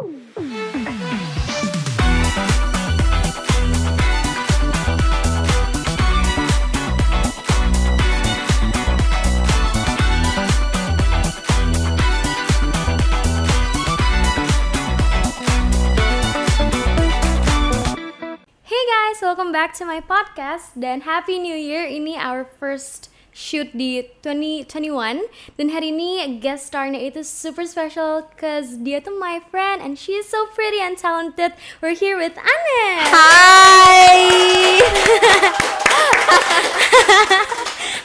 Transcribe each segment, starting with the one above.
Hey guys, welcome back to my podcast dan Happy New Year. Ini our first shoot di 2021 dan hari ini guest starnya itu super special cause dia tuh my friend and she is so pretty and talented. We're here with Anne. Hai.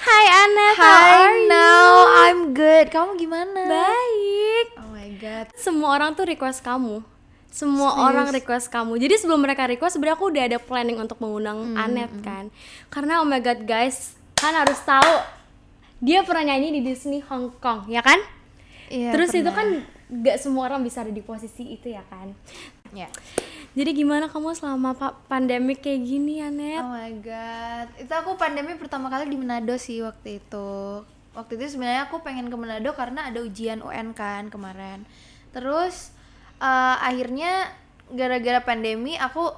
Hi Anne, how Hi, are you? now I'm good. Kamu gimana? Baik. Oh my god. Semua orang tuh request kamu. Semua Serius? orang request kamu. Jadi sebelum mereka request, sebenarnya aku udah ada planning untuk mengundang Hmm, Anet kan. Karena oh my god guys, kan harus tahu dia pernah nyanyi di Disney Hong Kong, ya kan? Iya, Terus itu pernah. kan gak semua orang bisa ada di posisi itu ya kan. Ya. Jadi gimana kamu selama pa pandemik kayak gini Anet? Oh my god. Itu aku pandemi pertama kali di Manado sih waktu itu. Waktu itu sebenarnya aku pengen ke Manado karena ada ujian UN kan kemarin. Terus eh, akhirnya gara-gara pandemi aku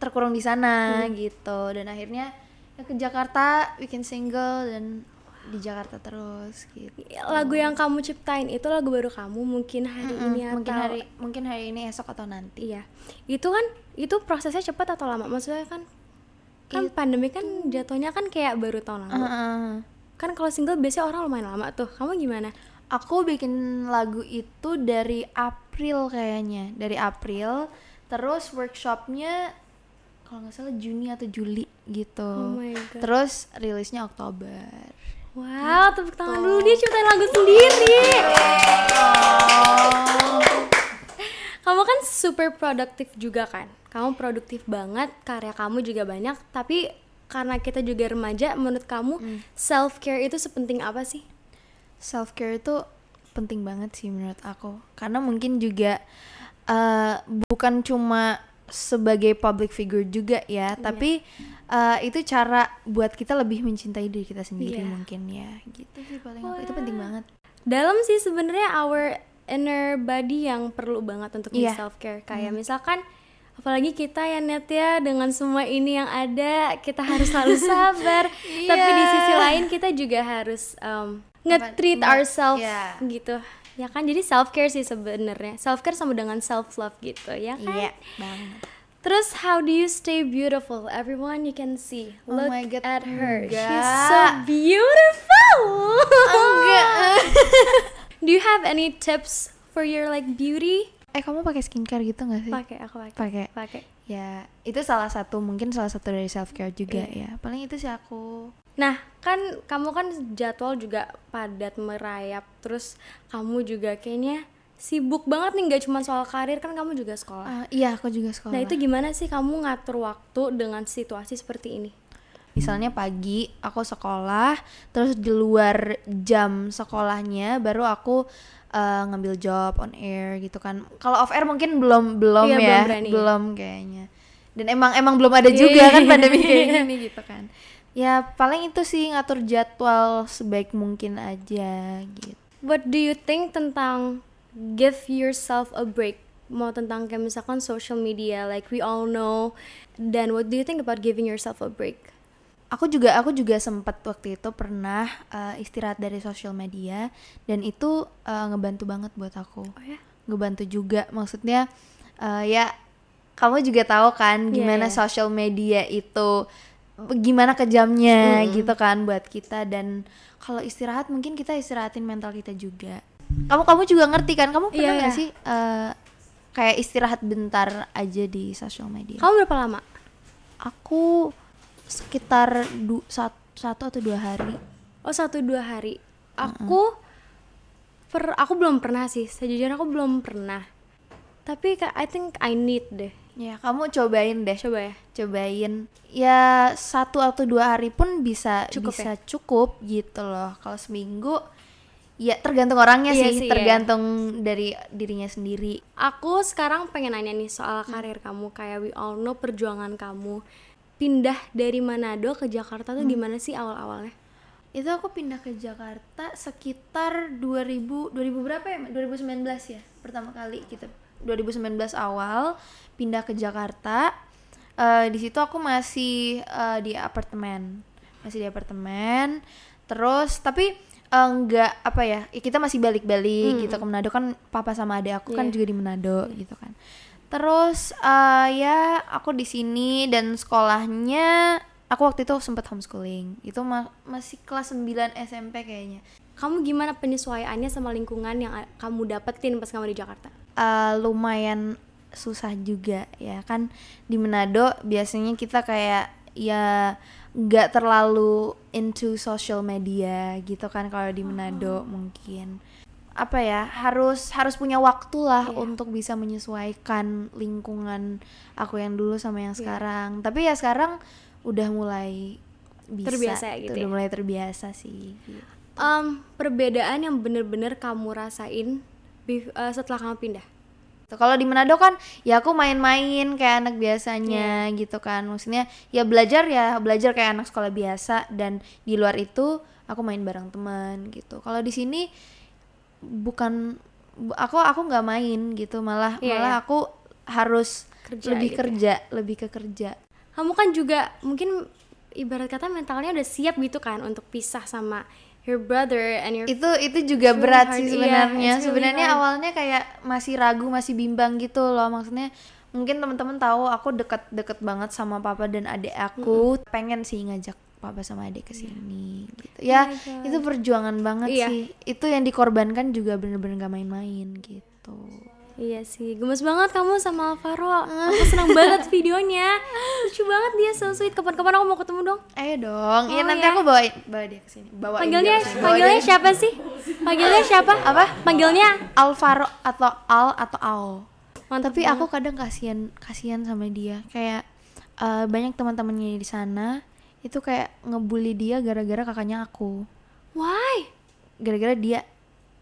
terkurung di sana gitu dan akhirnya ya ke Jakarta bikin single dan di Jakarta terus gitu. Lagu yang kamu ciptain itu lagu baru kamu mungkin hari Mm-mm, ini atau mungkin hari mungkin hari ini esok atau nanti. Iya, itu kan itu prosesnya cepat atau lama? Maksudnya kan kan pandemi kan jatuhnya kan kayak baru tahun lalu. Heeh. Kan kalau single biasanya orang lumayan lama tuh. Kamu gimana? Aku bikin lagu itu dari April kayaknya, dari April. Terus workshopnya kalau nggak salah Juni atau Juli gitu. Oh my God. Terus rilisnya Oktober. Wow, tepuk tangan dulu dia ciptain lagu sendiri. Kamu kan super produktif juga kan? Kamu produktif banget, karya kamu juga banyak, tapi karena kita juga remaja, menurut kamu self care itu sepenting apa sih? Self care itu penting banget sih menurut aku. Karena mungkin juga eh, bukan cuma sebagai public figure juga ya, tapi eh, itu cara buat kita lebih mencintai diri kita sendiri Iya. mungkin ya. Gitu sih paling aku. Itu penting banget. dalam sih sebenarnya our inner body yang perlu banget untuk di Iya. self care kayak misalkan apalagi kita ya net ya dengan semua ini yang ada kita harus selalu sabar tapi di sisi lain kita juga harus um, nge-treat nge- ourselves iya. gitu ya kan jadi self care sih sebenarnya self care sama dengan self love gitu ya kan Iya, banget. terus how do you stay beautiful everyone you can see Oh look my God, at her she's enggak. so beautiful Enggak. Do you have any tips for your like beauty? Eh kamu pakai skincare gitu gak sih? Pakai, aku pakai. Pakai. Pakai. Ya itu salah satu mungkin salah satu dari self care juga Iya. ya. Paling itu sih aku. Nah, kan kamu kan jadwal juga padat merayap. Terus kamu juga kayaknya sibuk banget nih nggak cuma soal karir kan kamu juga sekolah. Ah, iya aku juga sekolah. Nah, itu gimana sih kamu ngatur waktu dengan situasi seperti ini? Misalnya pagi aku sekolah, terus di luar jam sekolahnya baru aku eh, ngambil job on air gitu kan. Kalau off air mungkin belum belum Iya, ya, belum berani belum kayaknya. Dan emang emang belum ada juga kan pandemi kayak gini gitu kan. Ya paling itu sih ngatur jadwal sebaik mungkin aja gitu. What do you think tentang give yourself a break? Mau tentang kayak misalkan social media, like we all know. Dan what do you think about giving yourself a break? aku juga aku juga sempat waktu itu pernah uh, istirahat dari sosial media dan itu uh, ngebantu banget buat aku Oh ya? ngebantu juga maksudnya uh, ya kamu juga tahu kan Iya, gimana iya. sosial media itu gimana kejamnya gitu kan buat kita dan kalau istirahat mungkin kita istirahatin mental kita juga kamu kamu juga ngerti kan kamu pernah nggak iya. sih uh, kayak istirahat bentar aja di sosial media Kamu berapa lama? aku sekitar du, sat- satu atau dua hari Oh satu dua hari. Aku per aku belum pernah sih. Sejujurnya aku belum pernah. Tapi I think I need deh. Ya kamu cobain deh Coba ya. cobain ya satu atau dua hari pun bisa Cukup bisa cukup gitu loh kalau seminggu ya tergantung orangnya Iya sih, sih, iya. tergantung dari dirinya sendiri Aku sekarang pengen nanya nih soal karir kamu. Kayak we all know perjuangan kamu. Pindah dari Manado ke Jakarta tuh gimana sih awal-awalnya? itu aku pindah ke Jakarta sekitar 2000 2000 berapa ya 2019 ya pertama kali gitu 2019 awal pindah ke Jakarta. Eh, di situ aku masih eh, di apartemen, masih di apartemen. Terus tapi eh, enggak apa ya, ya kita masih balik-balik gitu ke Manado kan papa sama adik aku kan Iya. juga di Manado gitu kan. Terus eh, ya aku di sini dan sekolahnya aku waktu itu sempat homeschooling. Itu ma- masih kelas 9 SMP kayaknya. Kamu gimana penyesuaiannya sama lingkungan yang kamu dapetin pas kamu di Jakarta? Eh, lumayan susah juga ya kan? Di Manado biasanya kita kayak ya nggak terlalu into social media gitu kan kalau di Manado mungkin. Apa ya harus harus punya waktu lah untuk bisa menyesuaikan lingkungan aku yang dulu sama yang sekarang. Tapi ya sekarang udah mulai bisa. Terbiasa gitu udah ya? mulai terbiasa sih Em, perbedaan yang bener-bener kamu rasain eh, setelah kamu pindah? Kalau di Manado kan ya aku main-main kayak anak biasanya gitu kan. Maksudnya ya belajar ya belajar kayak anak sekolah biasa dan di luar itu aku main bareng teman gitu. Kalau di sini bukan bu- aku aku nggak main gitu, malah Iya, malah iya. aku harus Kerja lebih gitu ya? kerja, lebih ke kerja. Kamu kan juga mungkin ibarat kata mentalnya udah siap gitu kan untuk pisah sama your brother and your Itu itu juga berat sih iya, sebenarnya. it's really sebenarnya hard. awalnya kayak masih ragu, masih bimbang gitu loh. Maksudnya mungkin teman-teman tahu aku deket-deket banget sama papa dan adik aku. Pengen sih ngajak papa sama adik ke sini gitu. Ya, Oh my God. itu perjuangan banget Iya. sih. Itu yang dikorbankan juga bener-bener gak main-main gitu. Iya sih, gemes banget kamu sama Alvaro. Aku senang banget videonya. Lucu banget dia, so sweet. Kapan-kapan aku mau ketemu dong. Ayo dong. Iya Oh, nanti ya. aku bawa bawa dia ke sini. Bawain Panggilnya, dia. Bawa panggilnya dia- siapa sih? Panggilnya siapa? Apa? Panggilnya? Alvaro atau Al atau Al. Mantap tapi banget. aku kadang kasihan kasihan sama dia kayak eh, banyak teman-temannya di sana itu kayak ngebully dia gara-gara kakaknya aku Why? gara-gara dia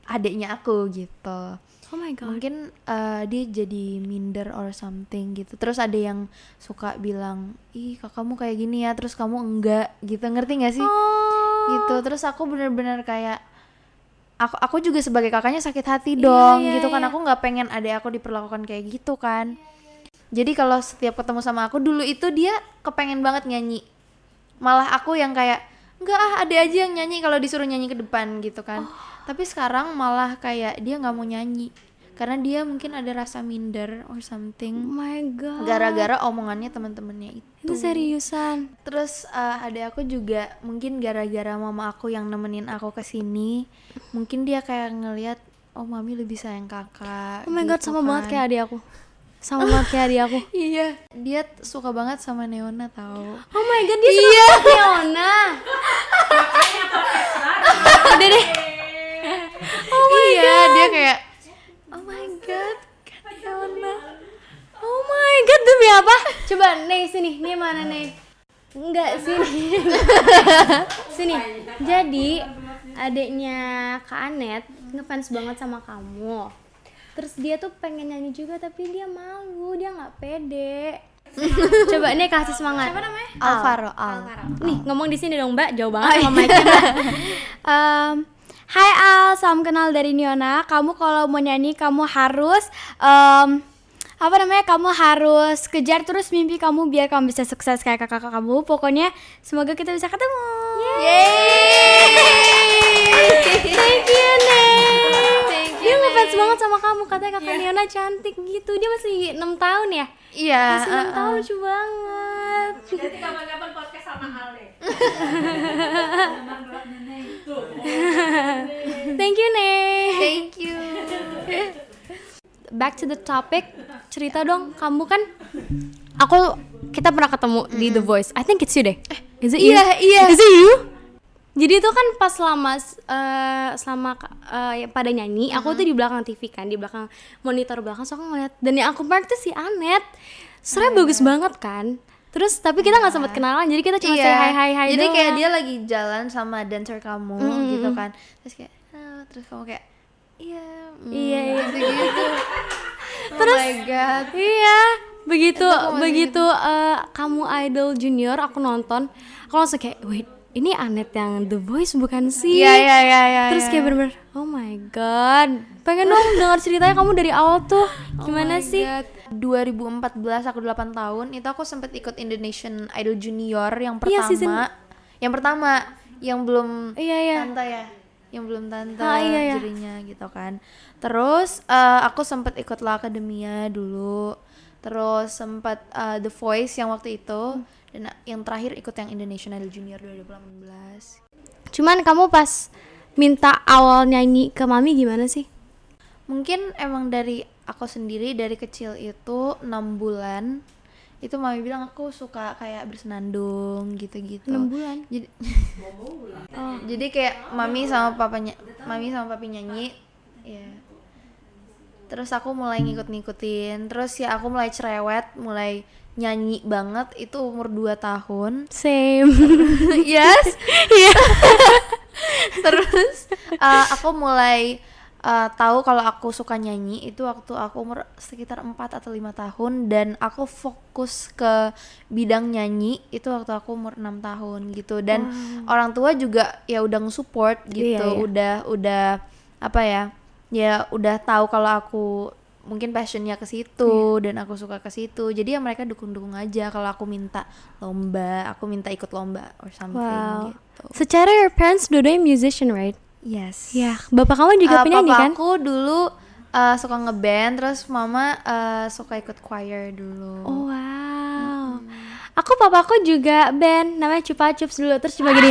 adiknya aku gitu Oh my god. mungkin eh, dia jadi minder or something gitu. Terus ada yang suka bilang ih kakakmu kayak gini ya terus kamu enggak gitu. Ngerti gak sih? Oh. gitu. Terus aku bener-bener kayak aku aku juga sebagai kakaknya sakit hati dong iya, gitu kan. iya. aku nggak pengen adik aku diperlakukan kayak gitu kan. Jadi kalau setiap ketemu sama aku dulu itu dia kepengen banget nyanyi. Malah aku yang kayak enggak ah ada aja yang nyanyi kalau disuruh nyanyi ke depan gitu kan. Oh. Tapi sekarang malah kayak dia nggak mau nyanyi karena dia mungkin ada rasa minder or Oh something my god. gara-gara omongannya teman-temannya itu itu seriusan. Terus eh, ada aku juga mungkin gara-gara mama aku yang nemenin aku ke sini, mungkin dia kayak ngelihat oh mami lebih sayang kakak. Oh my god, gitu sama banget kan. kayak adik aku. Sama banget kayak adik aku. Iya, dia suka banget sama Neona tahu. Oh my god, dia suka banget Leona. Udah deh. Iya, dia kayak oh my god, Neona. Oh my god, demi apa? Coba Nih sini, nih mana nih? Enggak sini. sini. Jadi adiknya Kak Anet ngefans banget sama kamu. Terus dia tuh pengen nyanyi juga tapi dia malu, dia nggak pede. Coba nih kasih semangat. Siapa namanya? Alvaro, Al. Nih ngomong di sini dong Mbak, jauh banget sama mic-nya, Mbak. Hai Al, salam kenal dari Niona. Kamu kalau mau nyanyi kamu harus em, apa namanya? Kamu harus kejar terus mimpi kamu biar kamu bisa sukses kayak kakak kamu. Pokoknya semoga kita bisa ketemu. Thank you, Nek. Dia ngefans banget sama kamu, katanya kakak Niona cantik gitu. Dia masih 6 tahun ya? Iya, Masih 6 uh, tahun lucu banget. Jadi kapan-kapan podcast sama Al deh. Thank you, Nek. thank you. back to the topic cerita dong kamu kan aku kita pernah ketemu di The Voice I think it's you deh is it you iya, iya. is it you jadi itu kan pas selama eh, selama eh, pada nyanyi aku tuh di belakang TV kan di belakang monitor belakang so aku ngeliat dan yang aku mark tuh si Anet suaranya bagus banget kan terus tapi kita nggak sempat kenalan jadi kita cuma say hi hi hi Iya. Jadi doang. kayak dia lagi jalan sama dancer kamu gitu kan. Terus kayak "Halo," terus kamu kayak iya. mm, Iya, iya. Gitu-gitu. Terus- oh my god. Iya, begitu begitu eh, kamu idol junior aku nonton, aku langsung kayak wait ini Anet yang The Voice bukan sih? Iya iya iya iya. Terus iya. kayak bener-bener oh my god, pengen dong dengar ceritanya kamu dari awal tuh gimana Oh sih? God. 2014 aku 8 tahun itu aku sempet ikut Indonesian Idol Junior yang Iya, pertama. season- Yang pertama yang belum Iya iya. tante ya. Yang belum tante Ah, iya, iya. jurinya gitu kan. Terus eh, aku sempet ikut La Academia dulu. Terus sempet eh, The Voice yang waktu itu dan yang terakhir ikut yang Indonesian Idol Junior 2018. Cuman kamu pas minta awal nyanyi ke mami gimana sih? mungkin emang dari aku sendiri dari kecil itu enam bulan itu mami bilang aku suka kayak bersenandung gitu-gitu 6 bulan. jadi jadi kayak mami sama papanya mami sama papi nyanyi ya terus aku mulai ngikut-ngikutin terus ya aku mulai cerewet mulai nyanyi banget itu umur 2 tahun Same. yes Iya. terus uh, aku mulai uh, tahu kalau aku suka nyanyi itu waktu aku umur sekitar 4 atau lima tahun dan aku fokus ke bidang nyanyi itu waktu aku umur enam tahun gitu dan orang tua juga ya udah nge-support gitu Iya, iya. udah udah apa ya ya udah tahu kalau aku mungkin passionnya ke situ Iya. dan aku suka ke situ jadi ya mereka dukung-dukung aja kalau aku minta lomba aku minta ikut lomba or something Wow. gitu Secara your parents dua-duanya musician, right? yes Ya, bapak kamu juga Eh, penyanyi kan? aku dulu eh, suka ngeband terus mama eh, suka ikut choir dulu Oh wow. Aku papaku juga band namanya Cupa Cups dulu terus cuma gini.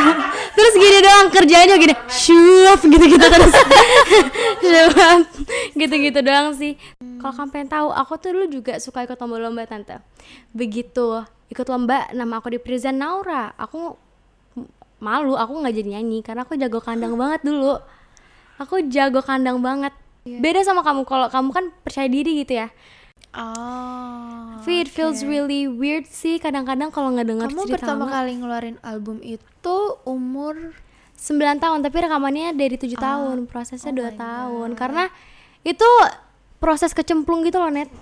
terus gini doang kerjanya gini. Shup gitu-gitu terus. Shup. Gitu-gitu doang sih. Kalau kamu pengen tahu, aku tuh dulu juga suka ikut lomba-lomba tante. Begitu ikut lomba nama aku di present Naura. Aku malu, aku nggak jadi nyanyi karena aku jago kandang banget dulu. Aku jago kandang banget. Beda sama kamu kalau kamu kan percaya diri gitu ya. Oh Tapi it feels really weird sih. Kadang-kadang kalau nggak dengar kamu cerita pertama lama. kali ngeluarin album itu umur? 9 tahun tapi rekamannya dari tujuh Ah. tahun prosesnya Oh tahun. Karena itu proses kecemplung gitu loh net.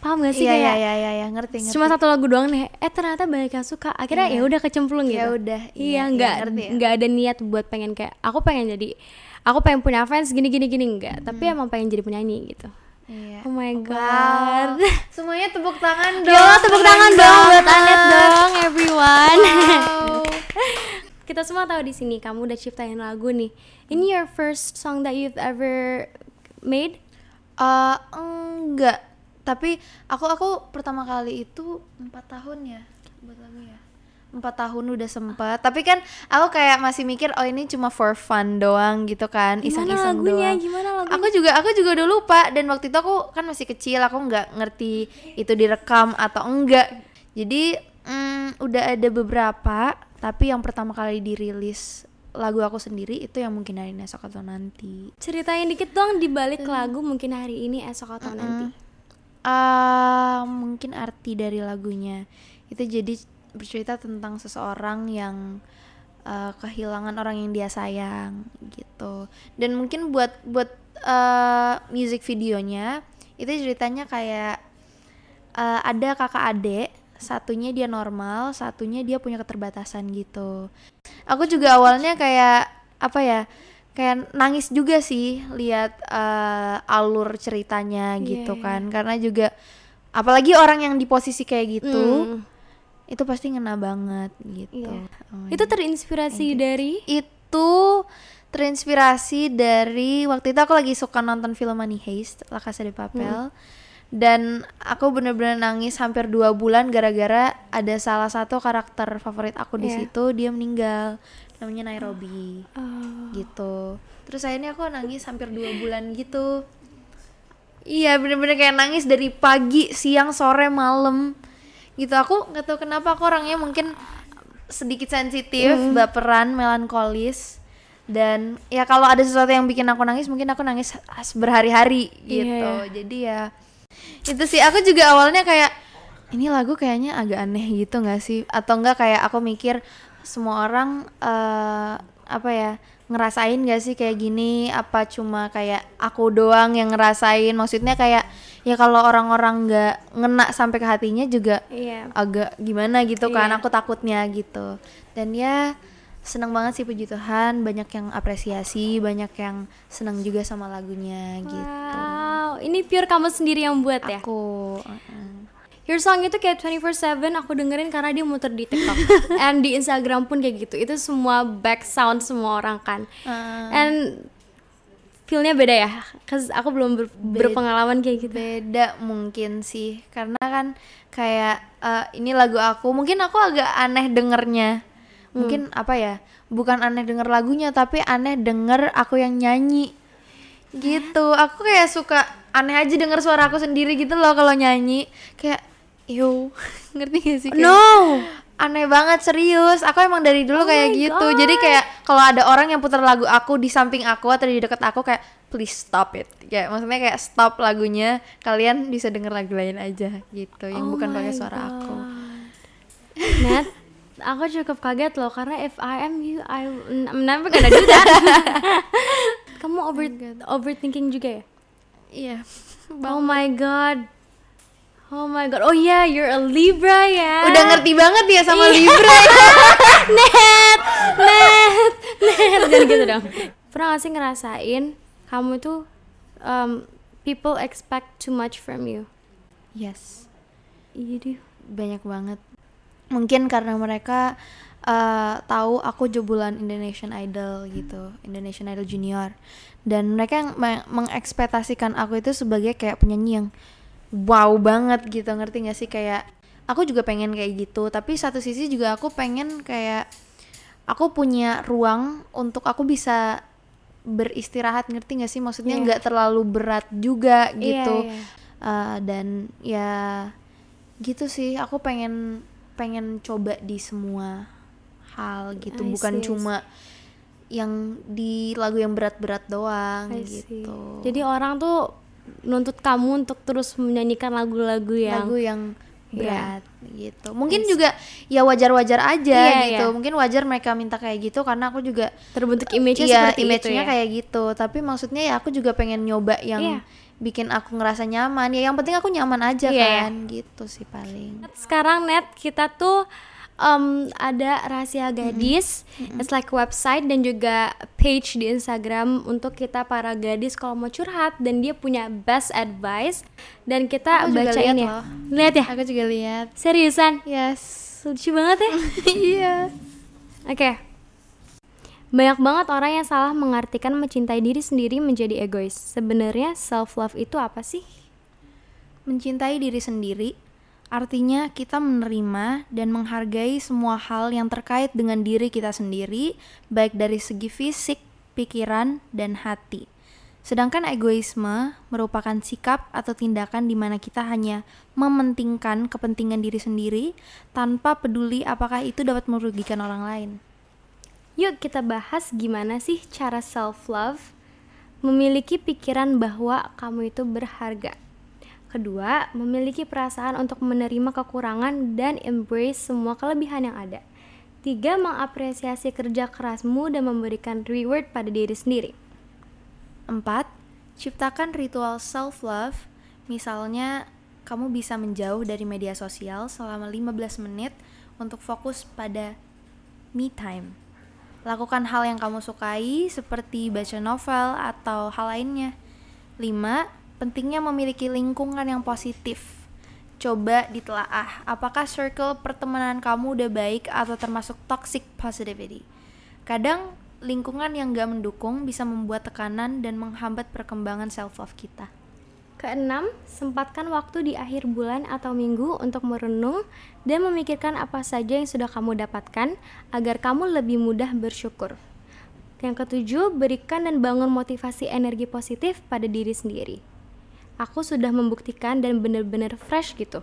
Paham gak sih? Iya iya kayak iya iya iya, ngerti ngerti. cuma satu lagu doang nih. Eh ternyata banyak yang suka. Akhirnya ya udah kecemplung gitu. Ya udah, iya, iya iya, ya. nggak ada niat buat pengen kayak aku pengen jadi aku pengen punya fans gini gini gini. Enggak tapi emang pengen jadi penyanyi gitu iya oh my Wow. god semuanya tepuk tangan dong Yo, tepuk tangan dong buat. Anet dong, everyone. Wow. Kita semua tahu di sini kamu udah ciptain lagu nih. Ini your first song that you've ever made? Eh, enggak tapi aku aku pertama kali itu empat tahun ya empat tahun udah sempet. Tapi kan aku kayak masih mikir oh ini cuma for fun doang gitu kan iseng-iseng lagunya? doang Gimana lagunya? aku juga aku juga udah lupa. Dan waktu itu aku kan masih kecil aku nggak ngerti itu direkam atau enggak. Jadi mm, udah ada beberapa tapi yang pertama kali dirilis lagu aku sendiri itu yang mungkin hari ini esok atau nanti. Ceritain dikit dong di balik lagu mungkin hari ini esok atau nanti. Ah, mungkin arti dari lagunya. Itu jadi bercerita tentang seseorang yang eh, kehilangan orang yang dia sayang gitu dan mungkin buat buat eh, music videonya itu ceritanya kayak eh, ada kakak adik satunya dia normal satunya dia punya keterbatasan gitu aku juga awalnya kayak apa ya kayak nangis juga sih lihat eh, alur ceritanya Iya, gitu iya. kan karena juga apalagi orang yang di posisi kayak gitu Hmm. Itu pasti ngena banget gitu. Iya. Oh, Itu terinspirasi dari? Itu terinspirasi dari waktu itu aku lagi suka nonton film Money Heist La Casa de Papel. Dan aku bener-bener nangis hampir dua bulan gara-gara ada salah satu karakter favorit aku di Iya. situ dia meninggal. Namanya Nairobi. Oh. gitu. Terus akhirnya aku nangis hampir dua bulan gitu. Iya bener-bener kayak nangis dari pagi siang sore malam gitu aku nggak tahu kenapa aku orangnya mungkin sedikit sensitif Hmm. baperan melankolis dan ya kalau ada sesuatu yang bikin aku nangis mungkin aku nangis berhari-hari Iya, gitu iya. jadi ya itu sih aku juga awalnya kayak ini lagu kayaknya agak aneh gitu nggak sih atau enggak kayak aku mikir semua orang eh, apa ya ngerasain gak sih kayak gini apa cuma kayak aku doang yang ngerasain maksudnya kayak ya kalau orang-orang nggak ngena sampai ke hatinya juga Iya. agak gimana gitu kan Iya. aku takutnya gitu dan ya seneng banget sih puji Tuhan banyak yang apresiasi banyak yang seneng juga sama lagunya gitu Wow, ini pure kamu sendiri yang buat ya? aku. Your song itu kayak 24/7 aku dengerin karena dia muter di TikTok. And di Instagram pun kayak gitu. Itu semua back sound semua orang kan. Uh, And feelnya beda ya, cause aku belum ber- Beda. berpengalaman kayak gitu. beda mungkin sih. Karena kan kayak eh, ini lagu aku mungkin aku agak aneh dengernya. Mungkin apa ya? Bukan aneh denger lagunya tapi aneh denger aku yang nyanyi. Gitu. Aku kayak suka aneh aja denger suara aku sendiri gitu loh kalau nyanyi. Kayak yo ngerti gak sih Kayak No. aneh banget serius aku emang dari dulu Oh kayak gitu God. jadi kayak kalau ada orang yang putar lagu aku di samping aku atau di dekat aku kayak please stop it kayak maksudnya kayak stop lagunya kalian bisa denger lagu lain aja gitu yang Oh bukan pakai suara aku Nat, aku cukup kaget loh karena if I am you, I I'm never gonna do that. Kamu over overthinking juga ya? iya Oh my god. Oh my god. Oh yeah, you're a Libra ya. udah ngerti banget ya sama Iya. Libra net, net, net. Jangan gitu dong. Pernah gak sih ngerasain kamu tuh um, people expect too much from you? yes Iya deh. banyak banget mungkin karena mereka eh, tahu aku jebolan Indonesian Idol gitu Indonesian Idol Junior dan mereka yang me- mengekspektasikan aku itu sebagai kayak penyanyi yang wow banget gitu ngerti gak sih kayak aku juga pengen kayak gitu tapi satu sisi juga aku pengen kayak aku punya ruang untuk aku bisa beristirahat ngerti gak sih maksudnya Iya. nggak terlalu berat juga Iya, gitu iya. Uh, dan ya gitu sih aku pengen pengen coba di semua hal gitu I bukan see, cuma yang di lagu yang berat-berat doang I see. gitu Jadi orang tuh nuntut kamu untuk terus menyanyikan lagu-lagu yang lagu yang Iya. berat gitu mungkin juga ya wajar-wajar aja Iya, gitu iya. mungkin wajar mereka minta kayak gitu karena aku juga terbentuk image-nya iya seperti image-nya itu ya. kayak gitu tapi maksudnya ya aku juga pengen nyoba yang Iya. bikin aku ngerasa nyaman ya yang penting aku nyaman aja Iya, iya. kan gitu sih paling Sekarang net kita tuh um, ada rahasia gadis, it's like website dan juga page di Instagram untuk kita para gadis kalau mau curhat dan dia punya best advice dan kita Aku juga bacain ya. loh. Lihat ya? aku juga lihat Seriusan? yes Lucu banget ya? iya Oke. Banyak banget orang yang salah mengartikan mencintai diri sendiri menjadi egois. Sebenarnya self love itu apa sih? mencintai diri sendiri artinya kita menerima dan menghargai semua hal yang terkait dengan diri kita sendiri baik dari segi fisik, pikiran, dan hati. Sedangkan egoisme merupakan sikap atau tindakan di mana kita hanya mementingkan kepentingan diri sendiri tanpa peduli apakah itu dapat merugikan orang lain. Yuk kita bahas gimana sih cara self love memiliki pikiran bahwa kamu itu berharga. Kedua, memiliki perasaan untuk menerima kekurangan dan embrace semua kelebihan yang ada. Tiga, mengapresiasi kerja kerasmu dan memberikan reward pada diri sendiri. 4. Ciptakan ritual self-love. Misalnya, kamu bisa menjauh dari media sosial selama 15 menit untuk fokus pada me time. Lakukan hal yang kamu sukai seperti baca novel atau hal lainnya. 5. Pentingnya memiliki lingkungan yang positif. Coba ditelaah apakah circle pertemanan kamu udah baik atau termasuk toxic positivity. Kadang lingkungan yang gak mendukung bisa membuat tekanan dan menghambat perkembangan self love kita. Keenam, sempatkan waktu di akhir bulan atau minggu untuk merenung dan memikirkan apa saja yang sudah kamu dapatkan agar kamu lebih mudah bersyukur. Yang ketujuh, berikan dan bangun motivasi energi positif pada diri sendiri. Aku sudah membuktikan dan benar-benar fresh gitu.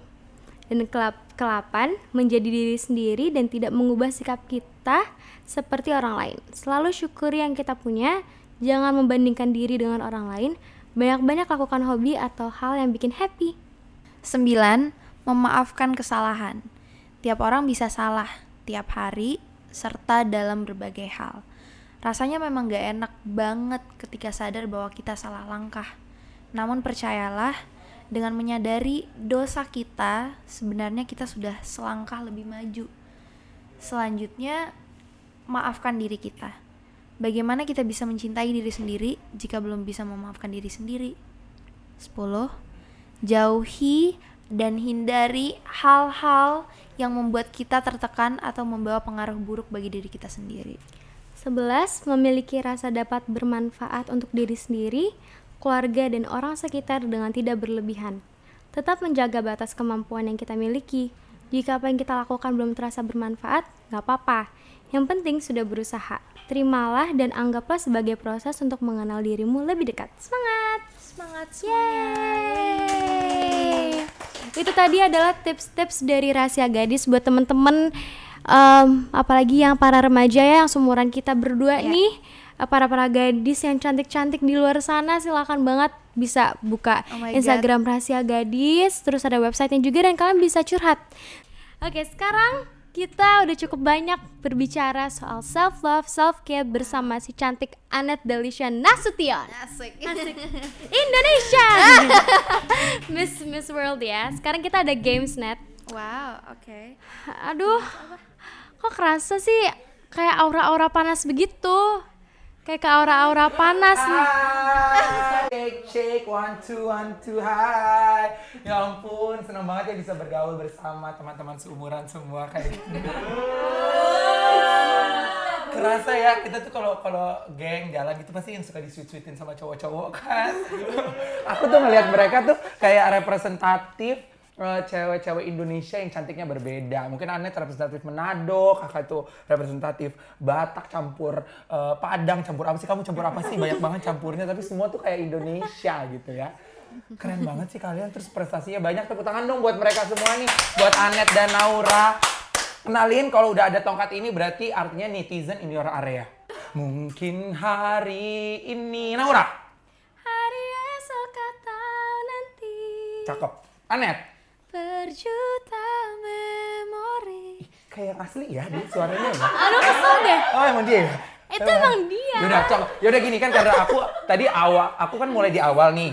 Dan kelap kelapan, menjadi diri sendiri dan tidak mengubah sikap kita seperti orang lain. Selalu syukuri yang kita punya, jangan membandingkan diri dengan orang lain, banyak-banyak lakukan hobi atau hal yang bikin happy. 9. Memaafkan kesalahan. Tiap orang bisa salah tiap hari serta dalam berbagai hal. Rasanya memang gak enak banget ketika sadar bahwa kita salah langkah. Namun percayalah, dengan menyadari dosa kita, sebenarnya kita sudah selangkah lebih maju. Selanjutnya, maafkan diri kita. Bagaimana kita bisa mencintai diri sendiri jika belum bisa memaafkan diri sendiri? 10. Jauhi dan hindari hal-hal yang membuat kita tertekan atau membawa pengaruh buruk bagi diri kita sendiri. 11. Memiliki rasa dapat bermanfaat untuk diri sendiri, keluarga, dan orang sekitar dengan tidak berlebihan. Tetap menjaga batas kemampuan yang kita miliki. Jika apa yang kita lakukan belum terasa bermanfaat, nggak apa-apa. Yang penting sudah berusaha. Terimalah dan anggaplah sebagai proses untuk mengenal dirimu lebih dekat. Semangat! Semangat Yeay! Itu tadi adalah tips-tips dari rahasia gadis buat temen-temen em, apalagi yang para remaja ya yang seumuran kita berdua Ya. nih para para gadis yang cantik-cantik di luar sana silakan banget bisa buka Oh Instagram rahasia gadis terus ada websitenya juga dan kalian bisa curhat. Oke sekarang kita udah cukup banyak berbicara soal self love self care bersama si cantik Anet Delisha Nasution. Asik. Indonesia. Miss Miss World ya. Sekarang kita ada games net. Wow, oke. aduh kok kerasa sih kayak aura-aura panas begitu kayak ke aura-aura panas nih cek cek one two one two hai. Ya ampun, senang banget ya bisa bergaul bersama teman-teman seumuran semua kayak gini. Kerasa ya kita tuh kalau kalau geng jalan gitu pasti yang suka disuit-suitin sama cowok-cowok kan. Aku tuh ngelihat mereka tuh kayak representatif cewek-cewek Indonesia yang cantiknya berbeda. Mungkin Anet representatif Manado, kakak itu representatif Batak campur eh, Padang campur apa sih? Kamu campur apa sih? Banyak banget campurnya, tapi semua tuh kayak Indonesia gitu ya. Keren banget sih kalian, terus prestasinya banyak. Tepuk tangan dong buat mereka semua nih, buat Anet dan Naura. Kenalin kalau udah ada tongkat ini berarti artinya netizen in your area. Mungkin hari ini Naura. hari esok atau nanti Cakep. Anet. Berjuta memori Kayak yang asli ya dia suaranya ya. aduh kesel deh Oh emang dia ya? Itu emang dia. Yaudah, cok. Yaudah gini kan karena aku tadi awal, aku kan mulai di awal nih.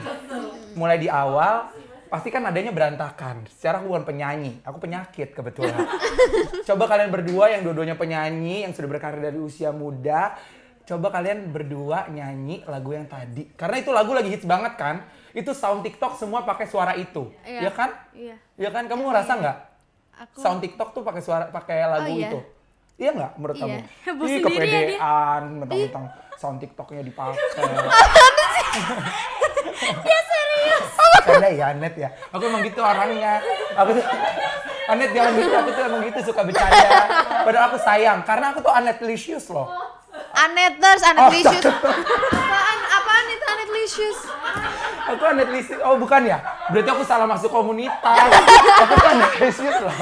Mulai di awal, pasti kan adanya berantakan. Secara aku bukan penyanyi, aku penyakit kebetulan. Coba kalian berdua yang dua-duanya penyanyi, yang sudah berkarir dari usia muda, coba kalian berdua nyanyi lagu yang tadi. Karena itu lagu lagi hits banget kan. Itu sound TikTok semua pakai suara itu. Iya. Iya kan? Iya. Iya kan? Kamu ngerasa nggak? Aku Sound TikTok tuh pakai suara pakai lagu iya? itu. Iya nggak menurut Iya. kamu? Heboh Ih, ya kepedean, mentang-mentang sound TikToknya dipakai. Dia serius. Canda ya, Anet ya. Aku emang gitu orangnya. Aku tuh, Anet jangan gitu, aku tuh emang gitu suka bercanda. Padahal aku sayang, karena aku tuh Anet Licious loh. Aneters, Oh, Anetlicious. apaan? Apaan itu Anetlicious? Aku Anet Licious, oh bukan ya? Berarti aku salah masuk komunitas. Aku tuh Anet Licious loh.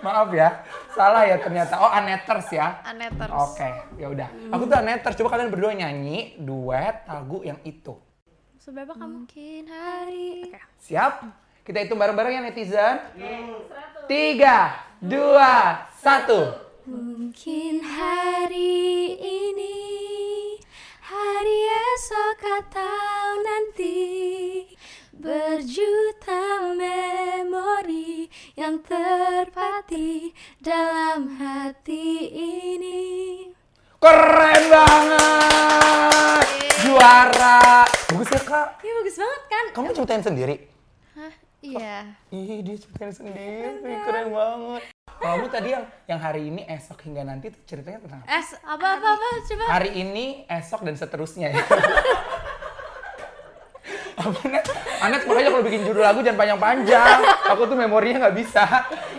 Maaf ya, salah ya ternyata. Oh Aneters ya. Aneters. Oke, ya udah. Aku tuh Aneters. Coba kalian berdua nyanyi duet lagu yang itu. Seberapa kamu? Mungkin hari. Siap? Kita hitung bareng-bareng ya netizen. Tiga, dua, satu. Mungkin hari ini Hari esok atau nanti Berjuta memori yang terpati dalam hati ini Keren banget! Juara! Bagus ya kak? Ini bagus banget kan? Kamu ciptain sendiri? Hah? Iya. Ih, dia ciptain sendiri. Keren banget. Kamu tadi yang yang hari ini, esok hingga nanti tuh ceritanya tentang apa? Es, apa apa apa coba Hari ini, esok dan seterusnya ya. apa Net? Anet makanya kalau bikin judul lagu jangan panjang-panjang. Aku tuh memorinya nggak bisa.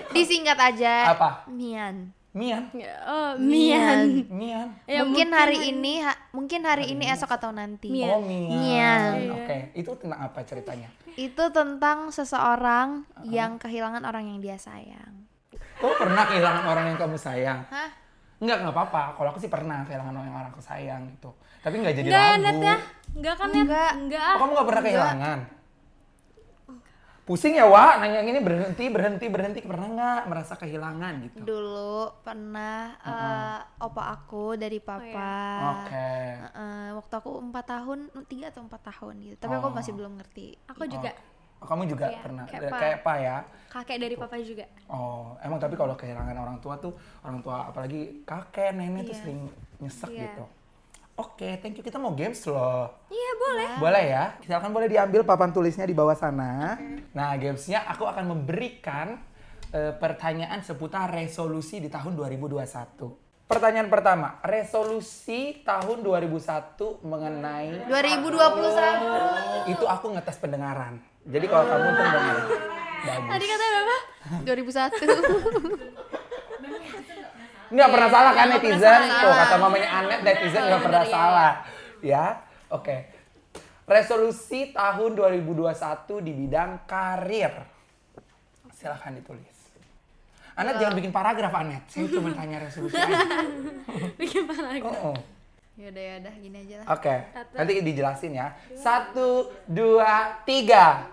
Disingkat aja. Apa? Mian. Mian. Oh, Mian Mian. Ya, mungkin, hari ini, ha- mungkin hari ini esok atau nanti. Mian. Oh, Mian. Mian. Oke, itu tentang apa ceritanya? Itu tentang seseorang yang kehilangan orang yang dia sayang. Kamu pernah kehilangan orang yang kamu sayang? Hah? Enggak, enggak apa-apa. Kalau aku sih pernah kehilangan orang yang orang aku sayang gitu. Tapi nggak jadi Enggak lagu. Net ya Enggak kan Net? Enggak. Enggak Oh, kamu nggak pernah kehilangan? Pusing ya, Wak? Nanya yang ini berhenti, berhenti, berhenti. Pernah nggak merasa kehilangan gitu? Dulu pernah eh, opa aku dari papa. Oke. Eh, waktu aku empat tahun, tiga atau empat tahun gitu. Tapi aku Oh. masih belum ngerti. Aku juga Oh, kamu juga Iya, pernah? kayak kayak apa ya? kakek dari papa juga. Oh, emang tapi kalau kehilangan orang tua tuh, orang tua apalagi kakek, nenek tuh Iya. sering nyesek Iya. gitu. Oke, thank you. Kita mau games loh. Iya boleh. Boleh ya? Silakan boleh diambil papan tulisnya di bawah sana. Nah, gamesnya aku akan memberikan eh, pertanyaan seputar resolusi di tahun 2021. Pertanyaan pertama, resolusi tahun 2001 mengenai 2021. itu aku ngetes pendengaran. Jadi kalau kamu tuh dengar. Bagus. Tadi kata berapa? 2001. Nggak pernah salah kan netizen? pernah Tuh kata mamanya Anet netizen nggak pernah Bener, ya. salah. Ya, oke. Resolusi tahun 2021 di bidang karir. Silahkan ditulis. Anet jangan bikin paragraf Anet. Saya cuma tanya resolusi. Bikin paragraf. Oh, oh. Yaudah yaudah gini aja lah. Oke, nanti dijelasin ya. Satu, dua, tiga.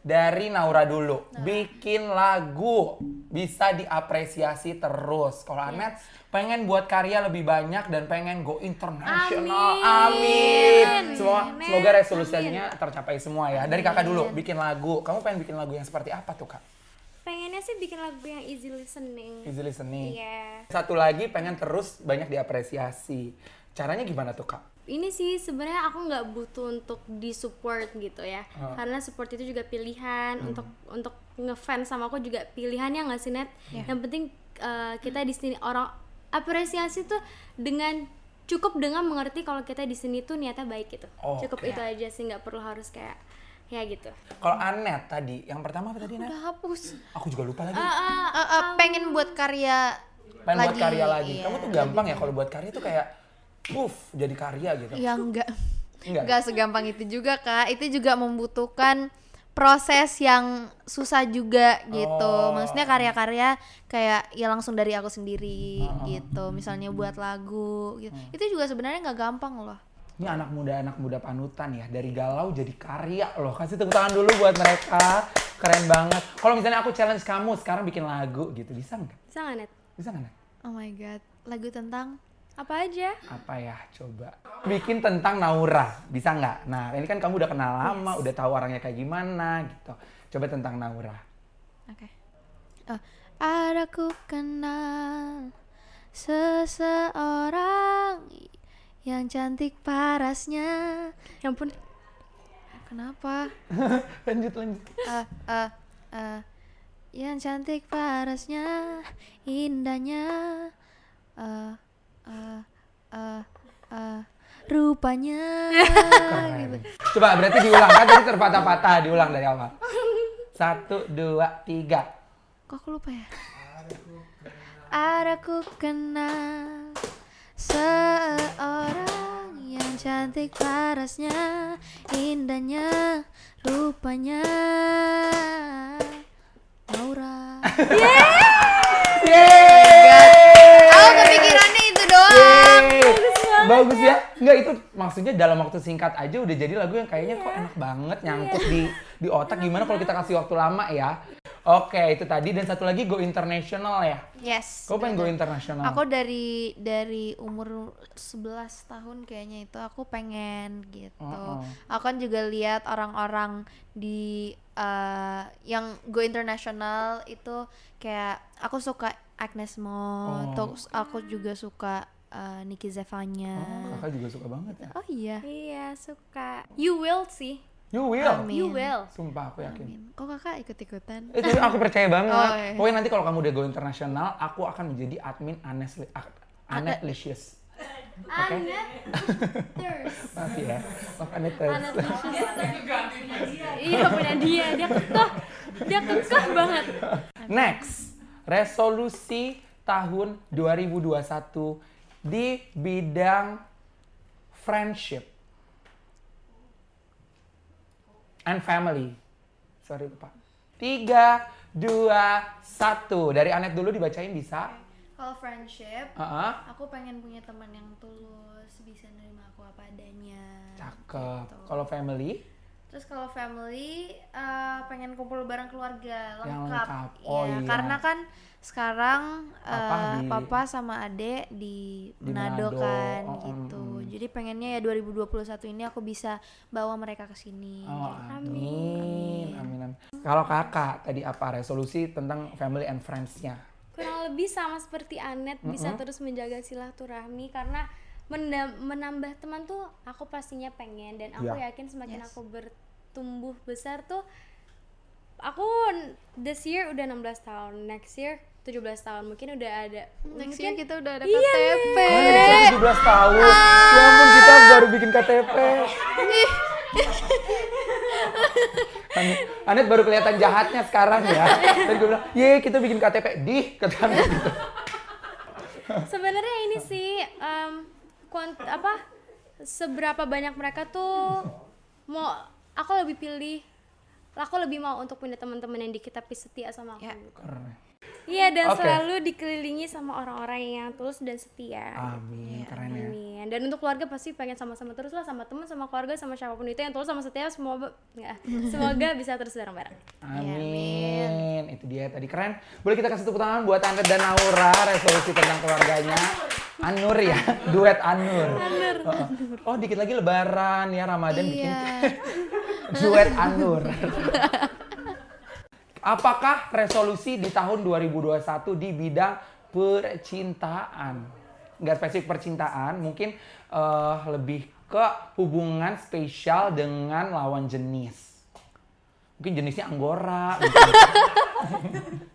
Dari Naura dulu. Bikin lagu. Bisa diapresiasi terus. Kalau Anet pengen buat karya lebih banyak dan pengen go internasional. Amin. Amin. Semua, Amin. semoga resolusinya tercapai semua ya. Dari kakak dulu, bikin lagu. Kamu pengen bikin lagu yang seperti apa tuh kak? Pengennya sih bikin lagu yang easy listening. Easy listening. Iya. Satu lagi pengen terus banyak diapresiasi. Caranya gimana tuh kak? Ini sih sebenarnya aku nggak butuh untuk disupport gitu ya, Ah. karena support itu juga pilihan untuk untuk ngefans sama aku juga pilihannya nggak sih net. Yang penting uh, kita di sini orang apresiasi tuh dengan cukup dengan mengerti kalau kita di sini tuh niatnya baik gitu. Cukup Oke. itu aja sih nggak perlu harus kayak ya gitu. Kalau Anet tadi, yang pertama apa tadi Net? Udah hapus. Aku juga lupa lagi. Ah, ah, Eh, eh, pengen buat karya pengen buat lagi, karya lagi. iya. Kamu tuh gampang ya kalau buat karya tuh kayak puff jadi karya gitu. Ya enggak. Enggak. Enggak segampang itu juga, Kak. Itu juga membutuhkan proses yang susah juga gitu. Oh. Maksudnya karya-karya kayak ya langsung dari aku sendiri Oh. gitu. Misalnya buat lagu gitu. Hmm. Itu juga sebenarnya nggak gampang loh. Ini anak muda anak muda panutan ya dari galau jadi karya loh. Kasih tepuk tangan dulu buat mereka. Keren banget. Kalau misalnya aku challenge kamu sekarang bikin lagu gitu, bisa nggak? Bisa nggak net? Bisa nggak? Net? Oh my god. Lagu tentang Apa aja? Apa ya? Coba. Bikin tentang Naura, bisa nggak? Nah, ini kan kamu udah kenal lama, udah tahu orangnya kayak gimana gitu. Coba tentang Naura. Oke. Eh, ada ku kenal seseorang yang cantik parasnya. Ya ampun. Kenapa? lanjut lanjut. Eh, eh, eh, yang cantik parasnya, indahnya, eh, eh, rupanya. gitu. Coba berarti diulang kan tadi terpatah-patah, diulang dari awal. Satu, dua, tiga. Kok aku lupa ya? Ada ku kenal seorang yang cantik parasnya, indahnya, rupanya. Laura. Yeay! Bagus ya. Enggak itu maksudnya dalam waktu singkat aja udah jadi lagu yang kayaknya kok enak banget nyangkut di di otak gimana kalau kita kasih waktu lama ya. Oke, itu tadi dan satu lagi go international ya. Yes. Kau pengen go international? Aku dari dari umur 11 tahun kayaknya itu aku pengen gitu. Oh, oh. Aku kan juga lihat orang-orang di eh, yang go internasional itu kayak aku suka Agnes Mo, Oh. terus aku juga suka eh, Niki Zevanya. Oh, kakak juga suka banget ya. Oh iya. Iya, suka. You will sih. You will. Amin. You will. Sumpah aku yakin. Amin. Kok kakak ikut-ikutan? Itu aku percaya banget. Oh, iya. Pokoknya nanti kalau kamu udah go internasional, aku akan menjadi admin Anet Anet Licious. Oke. Maaf ya. Maaf Anet. Anet Iya punya dia, dia kekeh, dia kekeh banget. Next, resolusi tahun 2021 di bidang friendship and family. Sorry lupa. Tiga, dua, satu. Dari Anet dulu dibacain bisa? Kalau friendship, Heeh. aku pengen punya teman yang tulus, bisa nerima aku apa adanya. Cakep. Gitu. Kalau family? Terus kalau family eh, pengen kumpul bareng keluarga Yang lengkap. lengkap. Oh, Iya, iya. karena kan sekarang Papa eh, di- papa sama adek di, Di Manado, kan Oh, gitu. mm, mm. Jadi pengennya ya 2021 ini aku bisa bawa mereka ke sini. Oh, gitu. amin. Amin. amin. Kalau kakak tadi apa resolusi tentang family and friends-nya? kurang lebih sama seperti Anet bisa terus menjaga silaturahmi karena menambah teman tuh aku pastinya pengen dan aku Ya. yakin semakin Yes. aku bertumbuh besar tuh aku this year udah 16 tahun next year 17 tahun mungkin udah ada Next mungkin kita udah ada Iya, KTP. Kalian udah 17 tahun. Ya ampun kita baru bikin KTP. Anet, Anet baru kelihatan jahatnya sekarang ya. Dan gue bilang, ye kita bikin KTP. Dih, kata Anet gitu. sebenarnya ini sih em, kuant apa seberapa banyak mereka tuh mau aku lebih pilih aku lebih mau untuk punya teman-teman yang dikit tapi setia sama aku Ya. Keren. Iya dan Oke. selalu dikelilingi sama orang-orang yang tulus dan setia. Amin, keren ya. Amin. Dan untuk keluarga pasti pengen sama-sama terus lah sama teman, sama keluarga, sama siapa pun itu yang tulus sama setia semoga nggak, semoga bisa terus bareng-bareng. Amin. Itu dia tadi keren. Boleh kita kasih tepuk tangan buat Anet dan Naura resolusi tentang keluarganya. Anur ya, duet Anur. Oh, oh, dikit lagi Lebaran ya Ramadan bikin Iya. duet Anur. Apakah resolusi di tahun 2021 di bidang percintaan? Nggak spesifik percintaan, mungkin eh, lebih ke hubungan spesial dengan lawan jenis. Mungkin jenisnya anggora. gitu.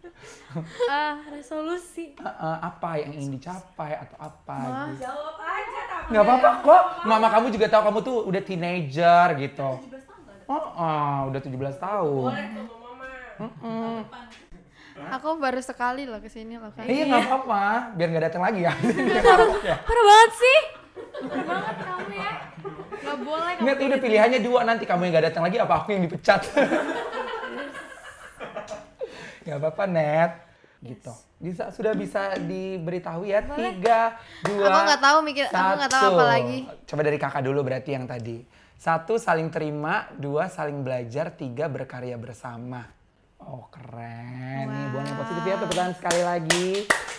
Ah, resolusi. Eh, eh, apa yang ingin dicapai atau apa gitu. Jawab aja tapi. Nggak apa-apa kok. Mama kamu juga tahu kamu tuh udah teenager gitu. Oh, oh, udah 17 tahun. Boleh tuh mama. Aku baru sekali loh ke sini loh kan. Iya nggak apa-apa, biar nggak datang lagi ya. Parah banget sih. Parah banget kamu ya. Gak boleh kamu. Net udah pilihannya dua nanti kamu yang nggak datang lagi apa aku yang dipecat. Gak apa-apa Net. Gitu. Bisa sudah bisa diberitahu ya tiga dua. Aku nggak tahu mikir, aku nggak tahu satu. apa lagi. Coba dari kakak dulu berarti yang tadi. Satu saling terima, dua saling belajar, tiga berkarya bersama. Oh keren nih buang yang positif ya tepuk tangan sekali lagi.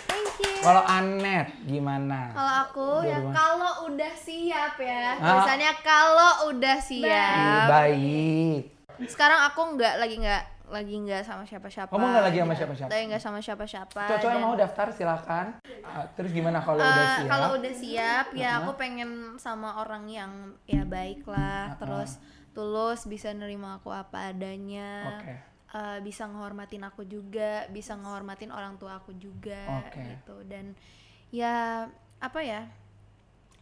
Thank you. Kalau Anet gimana? Kalau aku ya Dua-dua. kalau udah siap ya. Ah. Biasanya kalau udah siap. baik. Sekarang aku nggak lagi nggak lagi nggak sama siapa-siapa. Kamu nggak lagi sama siapa-siapa? Lagi nggak sama siapa-siapa. Cocok yang mau daftar silakan. Ah, terus gimana kalau Eh, udah siap? Kalau udah siap ya aku pengen sama orang yang ya baik lah, terus tulus bisa nerima aku apa adanya. Oke. Eh, bisa ngehormatin aku juga, bisa ngehormatin orang tua aku juga Oke. gitu dan ya apa ya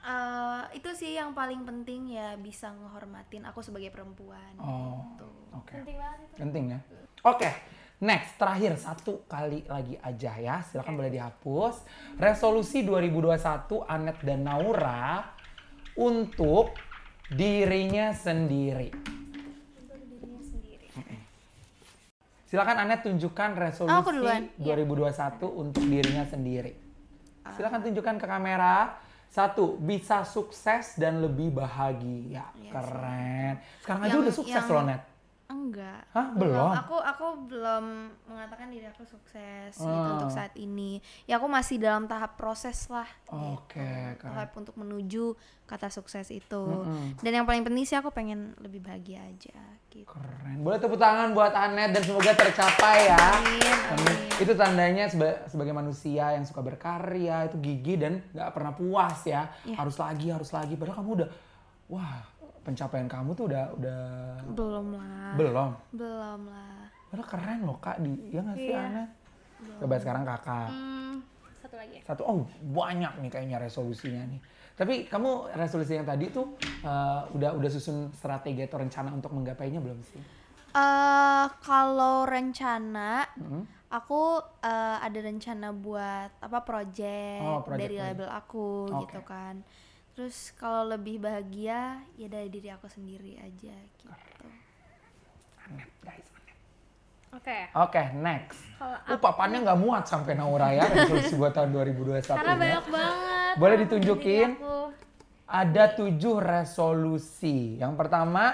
eh, itu sih yang paling penting ya bisa ngehormatin aku sebagai perempuan Oh, gitu. oke. Penting banget itu. Penting ya. Oke, next terakhir satu kali lagi aja ya. Silakan boleh dihapus. Resolusi 2021 Anet dan Naura untuk dirinya sendiri. Silakan Anet tunjukkan resolusi duluan. 2021 untuk dirinya sendiri. Silakan tunjukkan ke kamera. Satu, bisa sukses dan lebih bahagia. Keren. Sekarang aja Yang- udah sukses yang- loh, Net. Enggak. Hah, belum? Aku aku belum mengatakan diri aku sukses gitu Oh. untuk saat ini. Ya aku masih dalam tahap proses lah. Oke, gitu. keren. Tahap untuk menuju kata sukses itu. Mm-mm. Dan yang paling penting sih aku pengen lebih bahagia aja gitu. Keren. Boleh tepuk tangan buat Anet dan semoga tercapai ya. Amin, Amin. Itu tandanya seba- sebagai manusia yang suka berkarya, itu gigi dan nggak pernah puas ya. Iya. Harus lagi, harus lagi. Padahal kamu udah, wah pencapaian kamu tuh udah udah Belum lah. belum. Belum lah. Padahal keren loh kak, di, ya nggak sih Iya. Coba sekarang kakak. Hmm, satu lagi. Satu, oh banyak nih kayaknya resolusinya nih. Tapi kamu resolusi yang tadi tuh eh, udah udah susun strategi atau rencana untuk menggapainya belum sih? eh kalau rencana Mm-mm. aku eh, ada rencana buat apa project, Oh, project, dari project. label aku Oke. gitu kan. Terus kalau lebih bahagia ya dari diri aku sendiri aja gitu. Guys, Anet. Oke. Oke, next. Kalau Uh, papannya nggak muat sampai Naura ya resolusi buat tahun 2021 karena ini. banyak banget. Boleh ditunjukin? Ada tujuh resolusi. Yang pertama,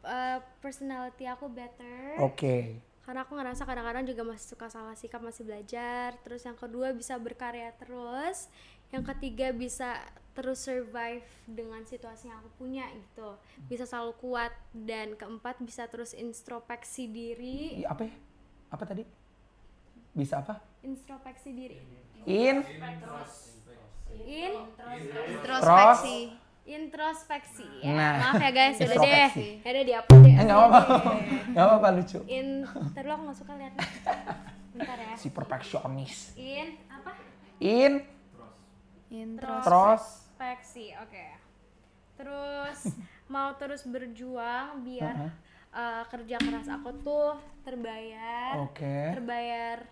Eh, personality aku better Oke. karena aku ngerasa kadang-kadang juga masih suka salah sikap masih belajar terus yang kedua bisa berkarya terus yang ketiga bisa terus survive dengan situasi yang aku punya gitu. Bisa selalu kuat. Dan keempat bisa terus introspeksi diri. Apa ya? Apa tadi? Bisa apa? introspeksi diri. In. In introspeksi. Introspeksi. Ya. Nah, maaf ya guys. Udah deh. introspeksi. ya udah dihapus deh Eh nggak apa-apa. Nggak apa-apa lucu. in. Terus aku nggak suka lihat bentar ya. Si perfeksionis. in. Apa? In introspeksi oke terus mau terus berjuang biar Uh-huh. uh, kerja keras aku tuh terbayar Oke. terbayar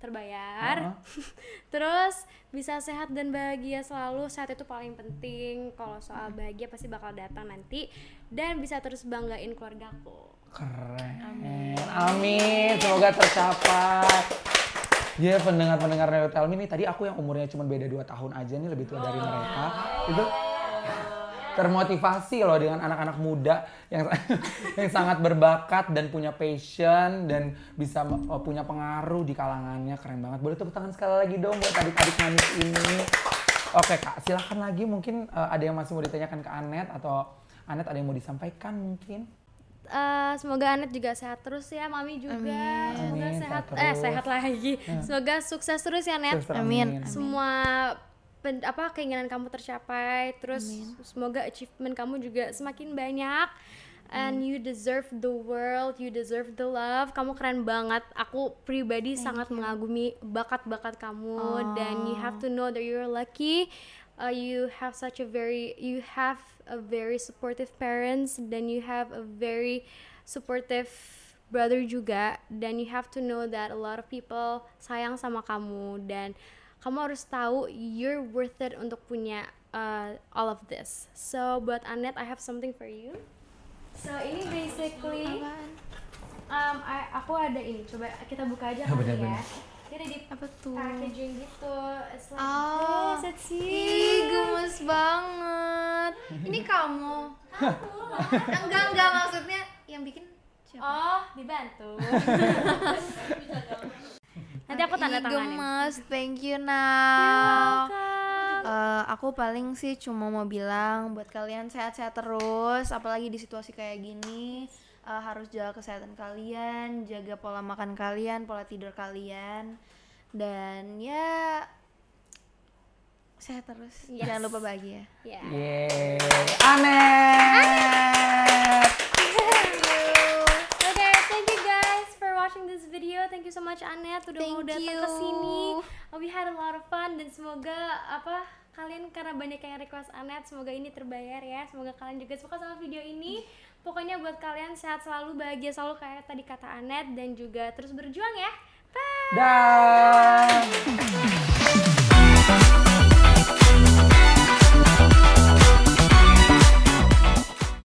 terbayar Uh-huh. terus bisa sehat dan bahagia selalu sehat itu paling penting kalau soal bahagia pasti bakal datang nanti dan bisa terus banggain keluargaku Keren. Amin. Semoga tercapai. Ya pendengar-pendengar Neo Tell Me nih tadi aku yang umurnya cuma beda 2 tahun aja nih lebih tua dari mereka. Itu termotivasi loh dengan anak-anak muda yang yang sangat berbakat dan punya passion dan bisa uh, punya pengaruh di kalangannya keren banget. Boleh tepuk tangan sekali lagi dong buat adik-adik manis ini. Oke kak, silahkan lagi mungkin uh, ada yang masih mau ditanyakan ke Anet atau Anet ada yang mau disampaikan mungkin? Eh, semoga Anet juga sehat terus ya, Mami juga. Semoga Amin, sehat, sehat eh terus. sehat lagi. Semoga sukses terus ya, Net. Terus, Amin. Semua pen- apa keinginan kamu tercapai. Terus semoga achievement kamu juga semakin banyak. And you deserve the world, you deserve the love. Kamu keren banget. Aku pribadi sangat mengagumi bakat-bakat kamu. Dan you have to know that you're lucky. Uh, you have such a very, you have a very supportive parents. Dan you have a very supportive brother juga dan you have to know that a lot of people sayang sama kamu dan kamu harus tahu you're worth it untuk punya uh, all of this. So buat Anet I have something for you. So ini basically um, I- aku ada ini. Coba kita buka aja kali ya ada di apa tuh packaging gitu it's like Oh. it's here gemes banget. Ini kamu. enggak, enggak maksudnya yang bikin siapa? oh dibantu nanti aku tanda Ih, tanganin gemes. Thank you now. Welcome. Eh, aku paling sih cuma mau bilang buat kalian sehat-sehat terus, apalagi di situasi kayak gini eh, harus jaga kesehatan kalian, jaga pola makan kalian, pola tidur kalian, dan ya sehat terus. Yes. Jangan lupa bahagia. Yeah. Yeay. Anet. Okay, thank you guys for watching this video. Thank you so much Anet udah mau Thank datang you. ke sini. We had a lot of fun dan semoga apa kalian karena banyak yang request Anet, semoga ini terbayar ya. Semoga kalian juga suka sama video ini. Pokoknya buat kalian sehat selalu, bahagia selalu kayak tadi kata Anet dan juga terus berjuang ya. Bye. Dan